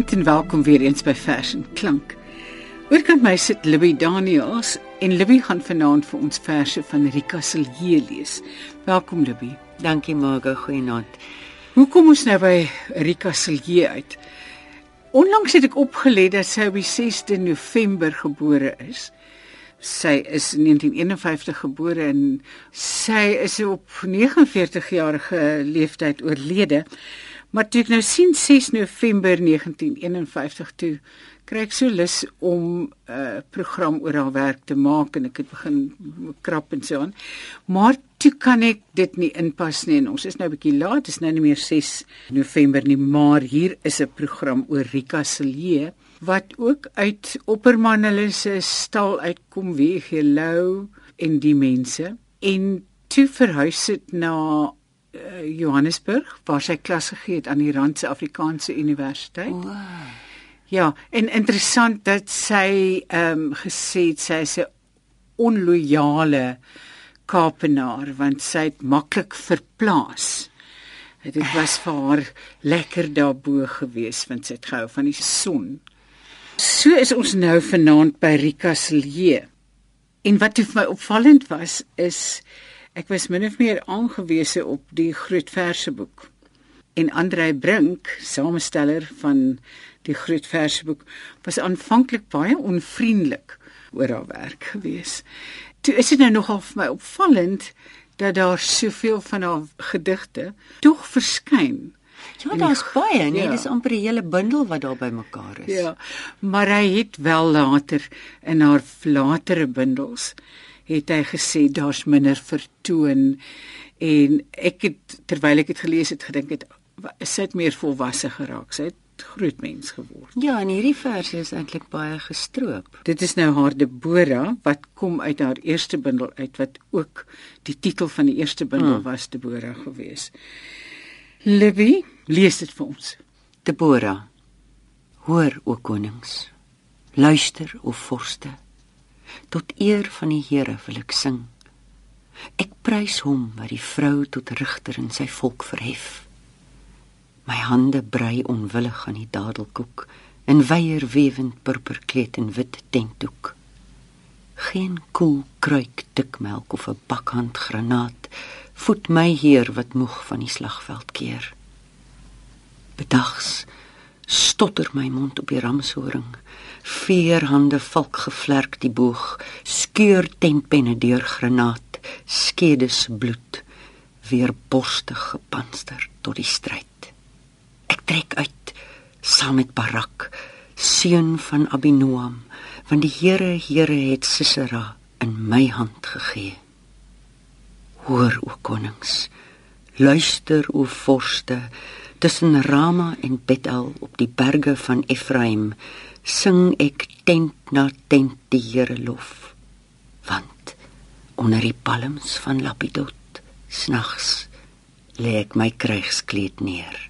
Goeienaand en welkom weer eens by Fashion Klank. Oorkant my sit Libby Daniels en Libby gaan vanaand vir ons verse van Rika Silje lees. Welkom Libby. Dankie Margo, goeienaand. Hoe kom ons nou by Rika Silje uit? Onlangs het ek opgelet dat sy op 6de November gebore is. Sy is in 1951 gebore en sy is op 49 jarige leeftyd oorlede. Maar toe ek nou sien 6 November 1951 toe kry ek so lus om 'n uh, program oor haar werk te maak en ek het begin krap en so aan. Maar toe kan ek dit nie inpas nie en ons is nou 'n bietjie laat, dit is nou nie meer 6 November nie, maar hier is 'n program oor Rika Silje wat ook uit Opperman hulle se stal uitkom wie gelou en die mense en toe verhuis dit na uh, Johannesburg waar sy klas gegee het aan die Randse Afrikaanse Universiteit. Wow. Ja, en interessant dat sy ehm um, gesê het sy is 'n onloyale Kaapenaar want sy het maklik verplaas. Dit was vir haar lekker daarbo gewees want sy het gehou van die son. So is ons nou vanaand by Rika Silje. En wat vir my opvallend was is Ek was min of meer aangewese op die Groot Verseboek. En Andrei Brink, samesteller van die Groot Verseboek, was aanvanklik baie onvriendelik oor haar werk gewees. Toe is dit nou nogal vir my opvallend dat daar soveel van haar gedigte tog verskyn. Ja, daar's baie, nee, ja. dis amper 'n hele bundel wat daar bymekaar is. Ja. Maar hy het wel later in haar latere bundels het hy gesê daar's minder vertoon. En ek het terwyl ek dit gelees het gedink het sy het meer volwasse geraak? Sy het groot mens geword. Ja en hierdie verse is eintlik baie gestroop. Dit is nou haar Debora wat kom uit haar eerste bundel uit wat ook die titel van die eerste bundel hmm. was Debora gewees. Libby lees dit vir ons. Debora hoor o konings. Luister o vorste tot eer van die Here wil ek sing. Ek prys hom wat die vrou tot rigter in sy volk verhef. My hande brei onwillig aan die dadelkoek en weier wewend purperkleed en wit tentdoek. Geen koel kruik dikmelk of 'n bakhand granaat voed my heer wat moeg van die slagveld keer. Bedags stotter my mond op die ramshoring vier hande valk gevlerk die boog. Skeur tentpenne deur granaat. Skedes bloed. Weer borstig gepanster tot die stryd. Ek trek uit saam met barak seun van abinoam want die Here Here het Sisera in my hand gegee. Hoor o konings. Luister o vorste tussen Rama en Bethel op die berge van Efraim sing ek tent na tent die Here lof want onder die palms van Lapidot snags lê ek my krygskleed neer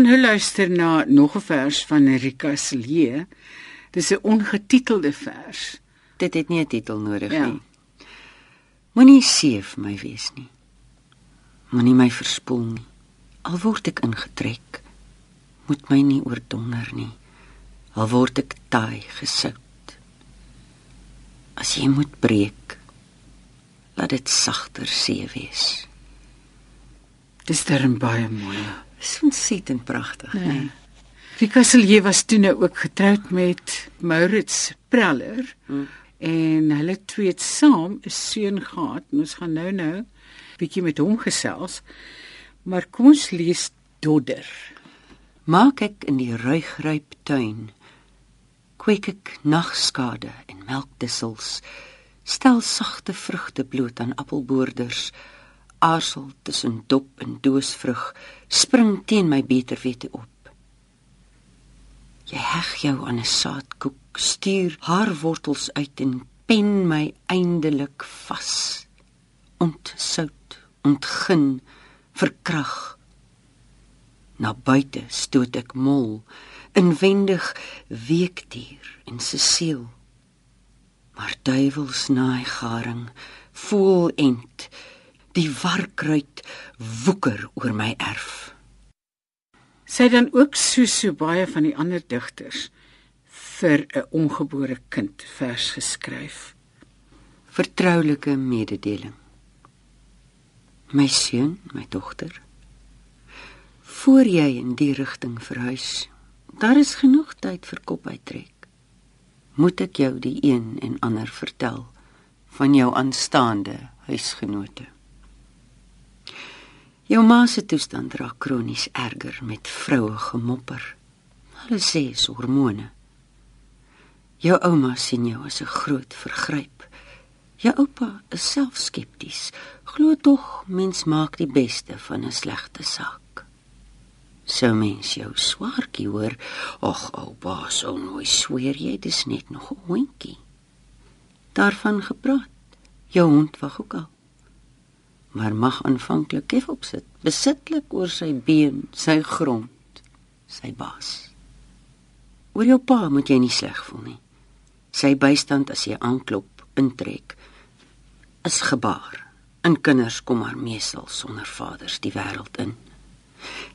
gaan nou luister na nog 'n vers van Rika Silje. Dis 'n ongetitelde vers. Dit het nie 'n titel nodig Ja. nie. Moenie seef my wees nie. Moenie my verspoel nie. Al word ek ingetrek, moet my nie oordonder nie. Al word ek taai gesout. As jy moet breek, laat dit sagter see wees. Dis darem baie mooi. Dis ontsettend pragtig, Nee. nee. nee. Rika Silje was toe nou ook getroud met Maurits Preller. Hmm. En hulle twee het saam 'n seun gehad. En ons gaan nou nou bietjie met hom gesels. Maar kom ons lees Dodder. Maak ek in die ruigryp tuin kweek ek nagskade en melkdissels stel sagte vrugte bloot aan appelboorders aarsel tussen dop en doosvrug spring teen my beter wete op. Jy heg jou aan 'n saadkoek stuur haar wortels uit en pen my eindelik vas. Ontsout ontgin verkrag. Na buite stoot ek mol inwendig weekdier en se siel maar duiwels naai garing voel ent die warkruit woeker oor my erf. Sy dan ook so so baie van die ander digters vir 'n ongebore kind vers geskryf. vertroulike mededeling. My seun my dogter voor jy in die rigting verhuis daar is genoeg tyd vir kop uittrek. Moet ek jou die een en ander vertel van jou aanstaande huisgenote jou ma se toestand raak kronies erger met vroue gemopper. Hulle sê is hormone. Jou ouma sien jou as 'n groot vergryp. Jou oupa is self skepties. Glo tog mens maak die beste van 'n slegte saak. Sou mens jou swaartjie hoor ag oupa sou nooit sweer jy dis net nog 'n hondjie. Daarvan gepraat. Jou hond wag ook al maar mag aanvanklik hef opsit. Besitlik oor sy been sy grond sy baas. Oor jou pa moet jy nie sleg voel nie. Sy bystand as jy aanklop intrek is gebaar. En kinders kom maar meestal sonder vaders die wêreld in.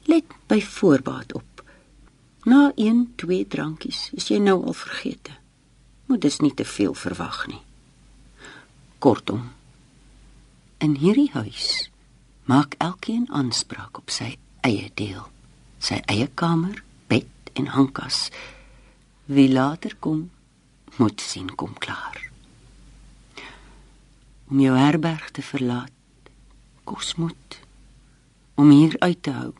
Let by voorbaat op. Na 1 2 drankies is jy nou al vergete. Moet dis nie te veel verwag nie. Kortom in hierdie huis maak elkeen aanspraak op sy eie deel sy eie kamer bed en hangkas. Wie later kom moet sien kom klaar. Om jou herberg te verlaat kos moet. Om hier uit te hou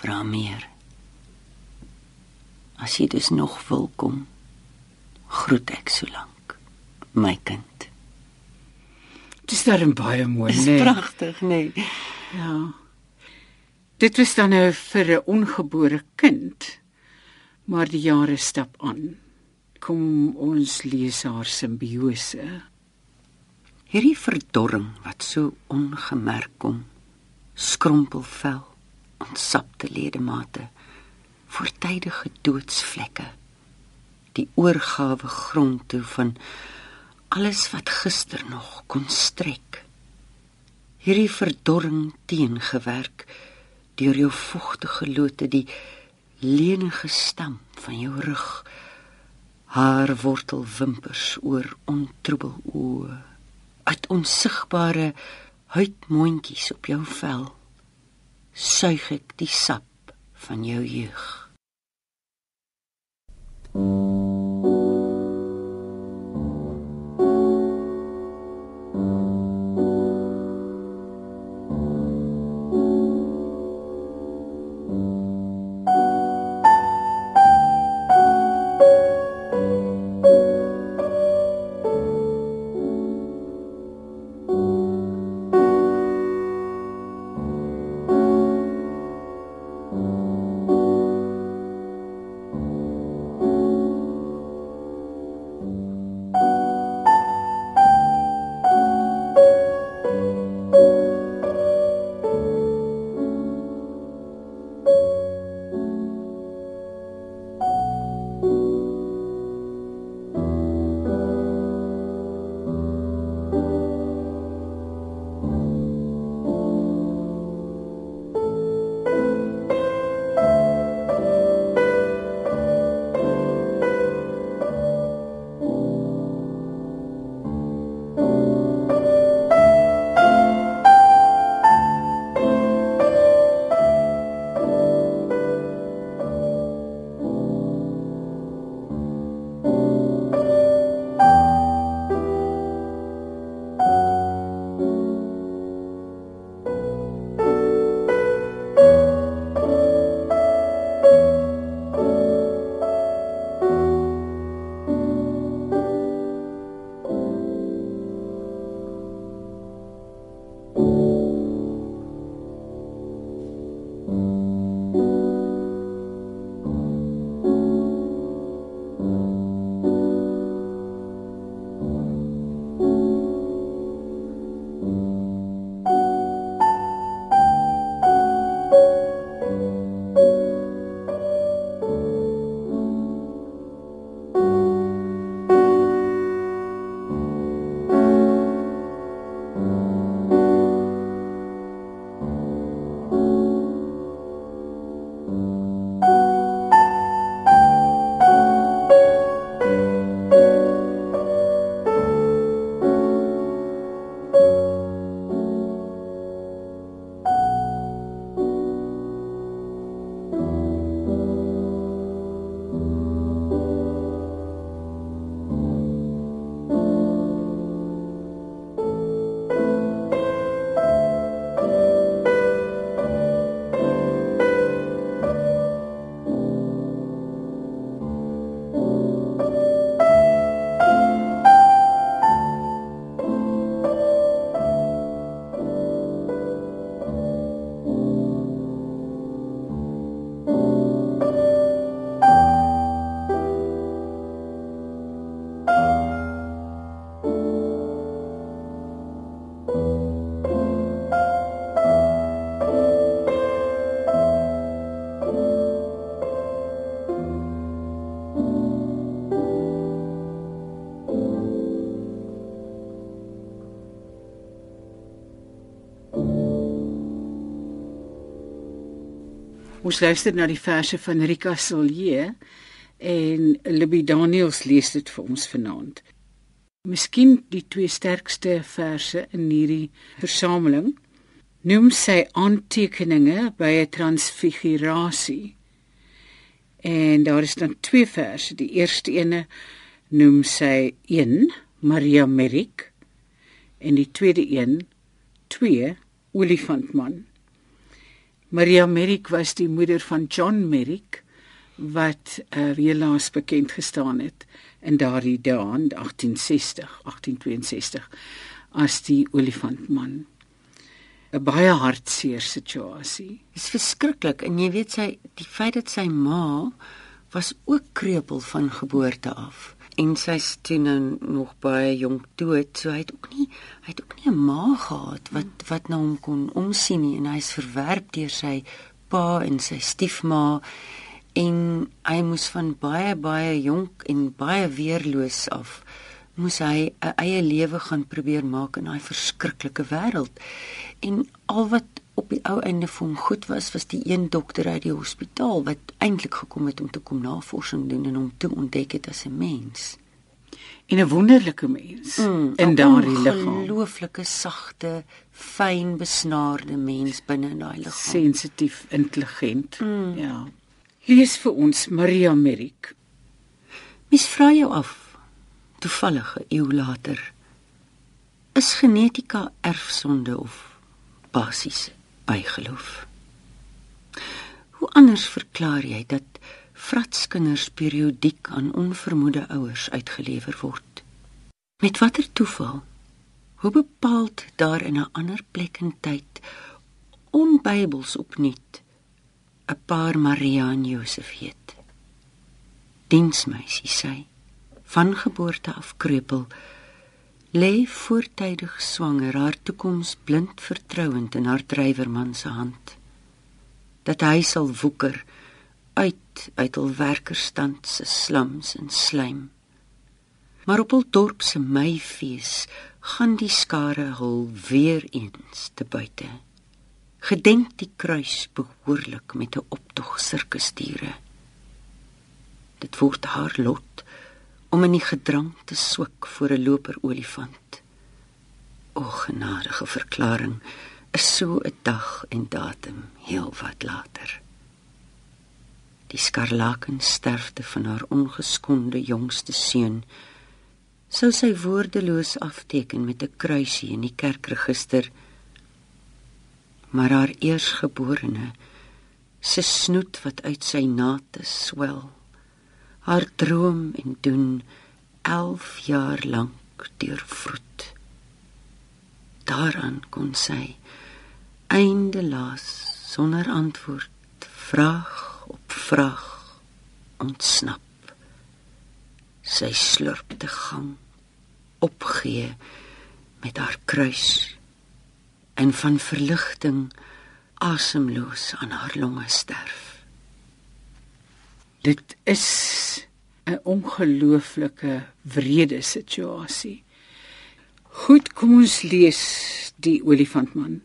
vra meer. As jy dus nog wil kom groet ek solank my kind Dis darem baie mooi, is nee. pragtig nê nee. Ja. Dit was dan nou vir 'n ongebore kind. Maar die jare stap aan. Kom ons lees haar simbiose. hierdie verdorring wat so ongemerk kom skrompelvel ontsapte ledemate voortydige doodsvlekke die oorgawe grond toe van alles wat gister nog kon strek. Hierdie verdorring teengewerk deur jou vochtige lote die lenige stam van jou rug. Haar wortelwimpers oor ontroebel oë. Uit onsigbare huidmondjies op jou vel suig ek die sap van jou jeug Ons luister na die verse van Rika Silje en Libby Daniels lees dit vir ons vanaand. Miskien die twee sterkste verse in hierdie versameling noem sy aantekeninge by 'n transfigurasie. En daar is dan twee verse. Die eerste ene noem sy 1 Maria Merik en die tweede een 2 Olifantman. Maria Merik was die moeder van John Merik wat uh, helaas bekend gestaan het in daardie dae in 1860 1862 as die olifantman 'n baie hartseer situasie. Dit is verskriklik en jy weet sy die feit dat sy ma was ook krepeel van geboorte af en sy's toe nou nog baie jonk dood so hy het ook nie hy het ook nie 'n ma gehad wat wat na hom kon omsien nie en hy's verwerp deur sy pa en sy stiefma en hy moes van baie baie jonk en baie weerloos af moes hy 'n eie lewe gaan probeer maak in daai verskriklike wêreld. En al wat op die ou einde vir hom goed was, was die een dokter uit die hospitaal wat eintlik gekom het om te kom navorsing doen en hom te ontdek het as 'n mens. En 'n wonderlike mens mm, in daardie liggaam. 'n Ongelooflike sagte, fyn besnaarde mens binne in daai liggaam. Sensitief, intelligent. Mm. Ja. Lees vir ons Maria Merik. Mis vra jou af. Toevallige eeu later. Is genetika erfsonde of basiese bygeloof? Hoe anders verklaar jy dat vratskinders periodiek aan onvermoede ouers uitgelewer word? Met watter toeval? Hoe bepaald daar in 'n ander plek en tyd onbybels opnuut 'n paar Maria en Josef heet. Diensmeisie sy van geboorte af kreupel lê voortydig swanger haar toekoms blind vertrouend in haar drywerman se hand. Dat hy sal woeker uit uit hul werkerstand se slums en slaim maar op hul dorp se meifees gaan die skare hul weer eens te buite. Gedenk die kruis behoorlik met 'n optog sirkusdiere. Dit word haar lot om in die gedrang te swik voor 'n loper olifant. O genadige verklaring is so 'n dag en datum heel wat later. Die skarlaken sterfte van haar ongeskonde jongste seun sou sy woordeloos afteken met 'n kruisie in die kerkregister maar haar eersgeborene se snoet wat uit sy nate swel haar droom en doen 11 jaar lank deurvroet daaraan kon sy eindelaas sonder antwoord vraag op vraag ontsnap sy slurpte gang opgee met haar kruis en van verligting asemloos aan haar longe sterf. Dit is 'n ongelooflike wrede situasie. Goed, kom ons lees die olifantman.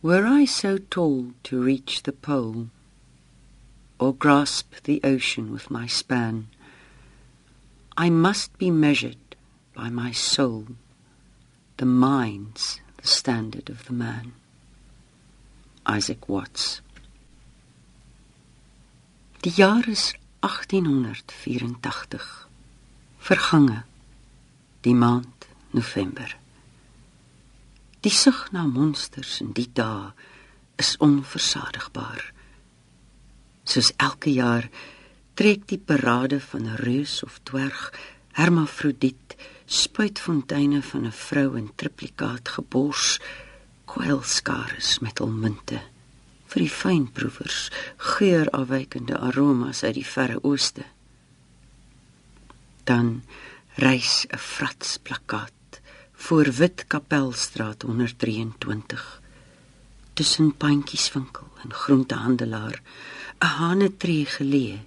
Were I so tall to reach the pole or grasp the ocean with my span, I must be measured by my soul the mind's the standard of the man. Isaac Watts. Die jaar is 1884. Vergange. Die maand November. Die sug na monsters in die dae is onversadigbaar. Soos elke jaar trek die parade van 'n reus of dwerg hermafrodiet spuitfonteine van 'n vrou in triplikaat gebors, kwelskares met hul munte vir die fynproevers, geurafwykende aromas uit die verre ooste. Dan reis 'n fratsplakkaat voor Wit Kapelstraat 123 tussen pandjieswinkel en groentehandelaar 'n hanetree geleë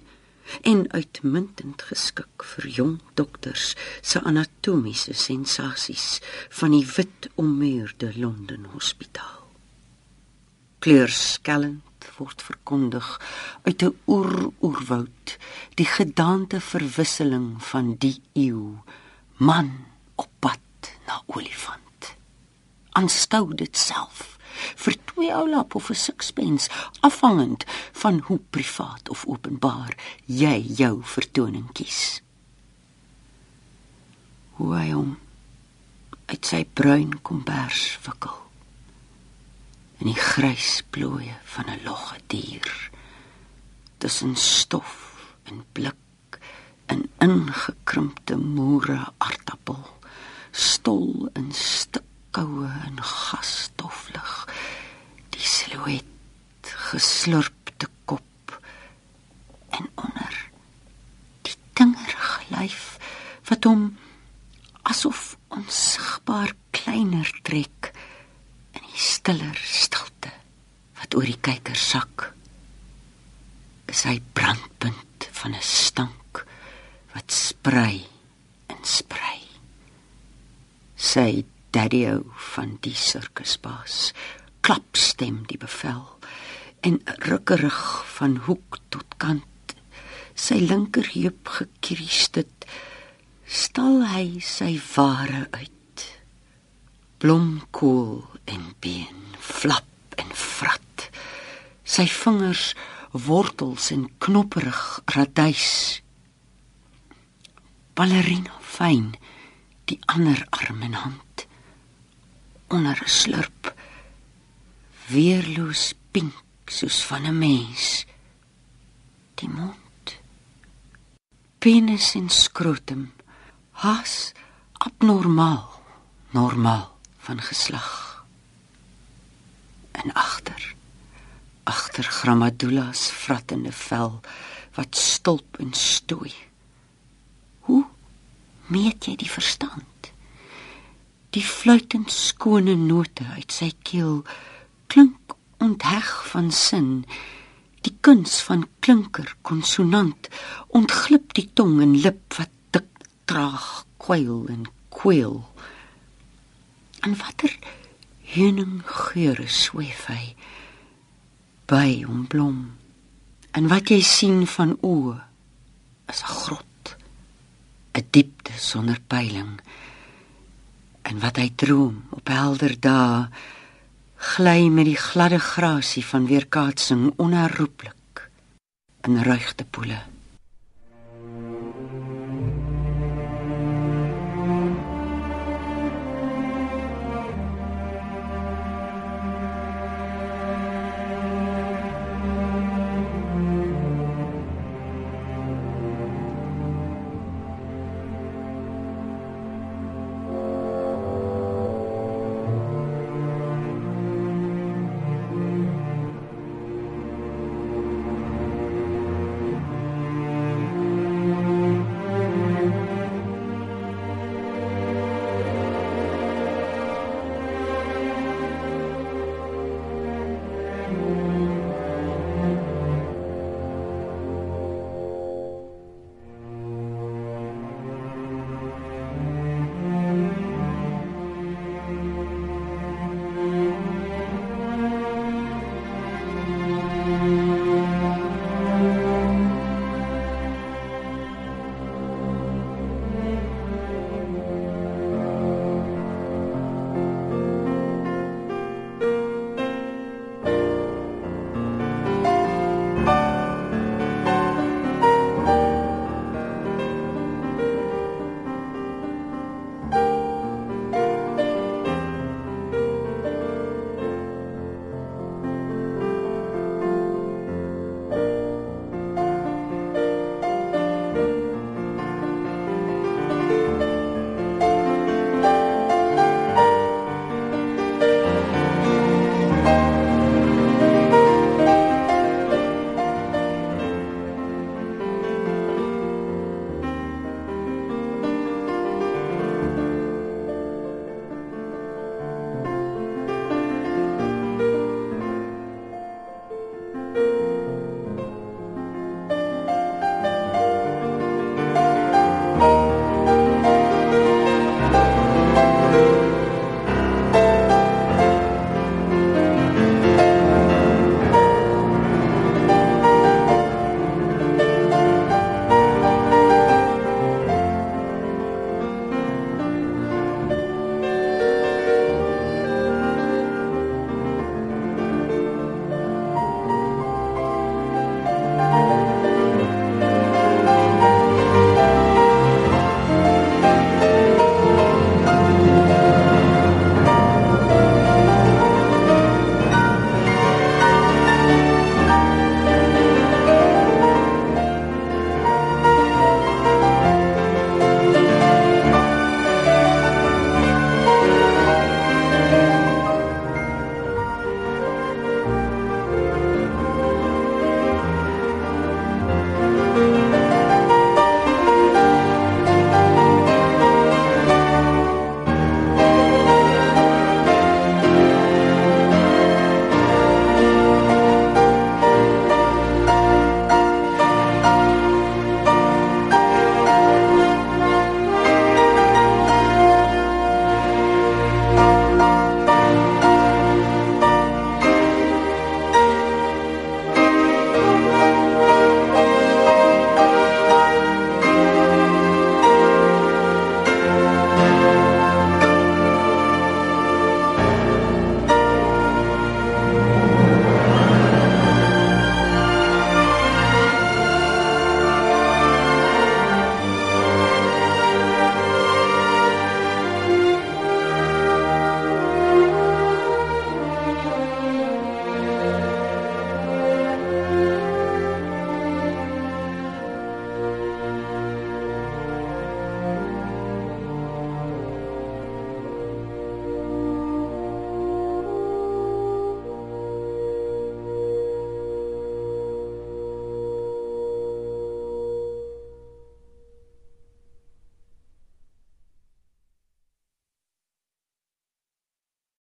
en uitmuntend geskik vir jong dokters se anatomiese sensasies van die wit ommuurde Londen Hospitaal. Kleurskellend word verkondig uit 'n oer-oerwoud die gedaante verwisseling van die eeu man op pad na olifant. Aanstou dit self vir 2 oulap of 'n sixpence afhangend van hoe privaat of openbaar jy jou vertoning kies. Hoe hy hom uit sy bruin kombers wikkel in die grys plooie van 'n logge dier. Tussen stof en blik en ingekrimpte moere aardappel stol in stuk koue en gasstoflig die silhouet geslurpte kop en onder die tingerige lyf wat hom asof onsigbaar kleiner trek stiller stilte wat oor die kyker sak. Is hy brandpunt van 'n stank wat sprei en sprei. Sy daddyo van die sirkusbaas. Klapstem die bevel en rukkerig van hoek tot kant. Sy linkerheup gekriest het stal hy sy ware uit. Blomkool en been flap en vrat sy vingers wortels en knopperig raduis. Ballerina fyn die ander arm en hand. Onder 'n slurp weerloos pink soos van 'n mens die mond penis en skrotum has abnormaal normaal van geslag en agter agter grammadulas vrattende vel wat stulp en stoei hoe meet jy die verstand Die fluitend skone note uit sy keel klink ontheg van sin. Die kuns van klinker konsonant ontglip die tong en lip wat dik traag kwyl en kweel. En watter heuning geure sweef hy by hom blom. En wat jy sien van oë is 'n grot, 'n diepte sonder peiling en wat hy droom op helder dae gly met die gladde grasie van weerkaatsing onherroepelik in ruigte poele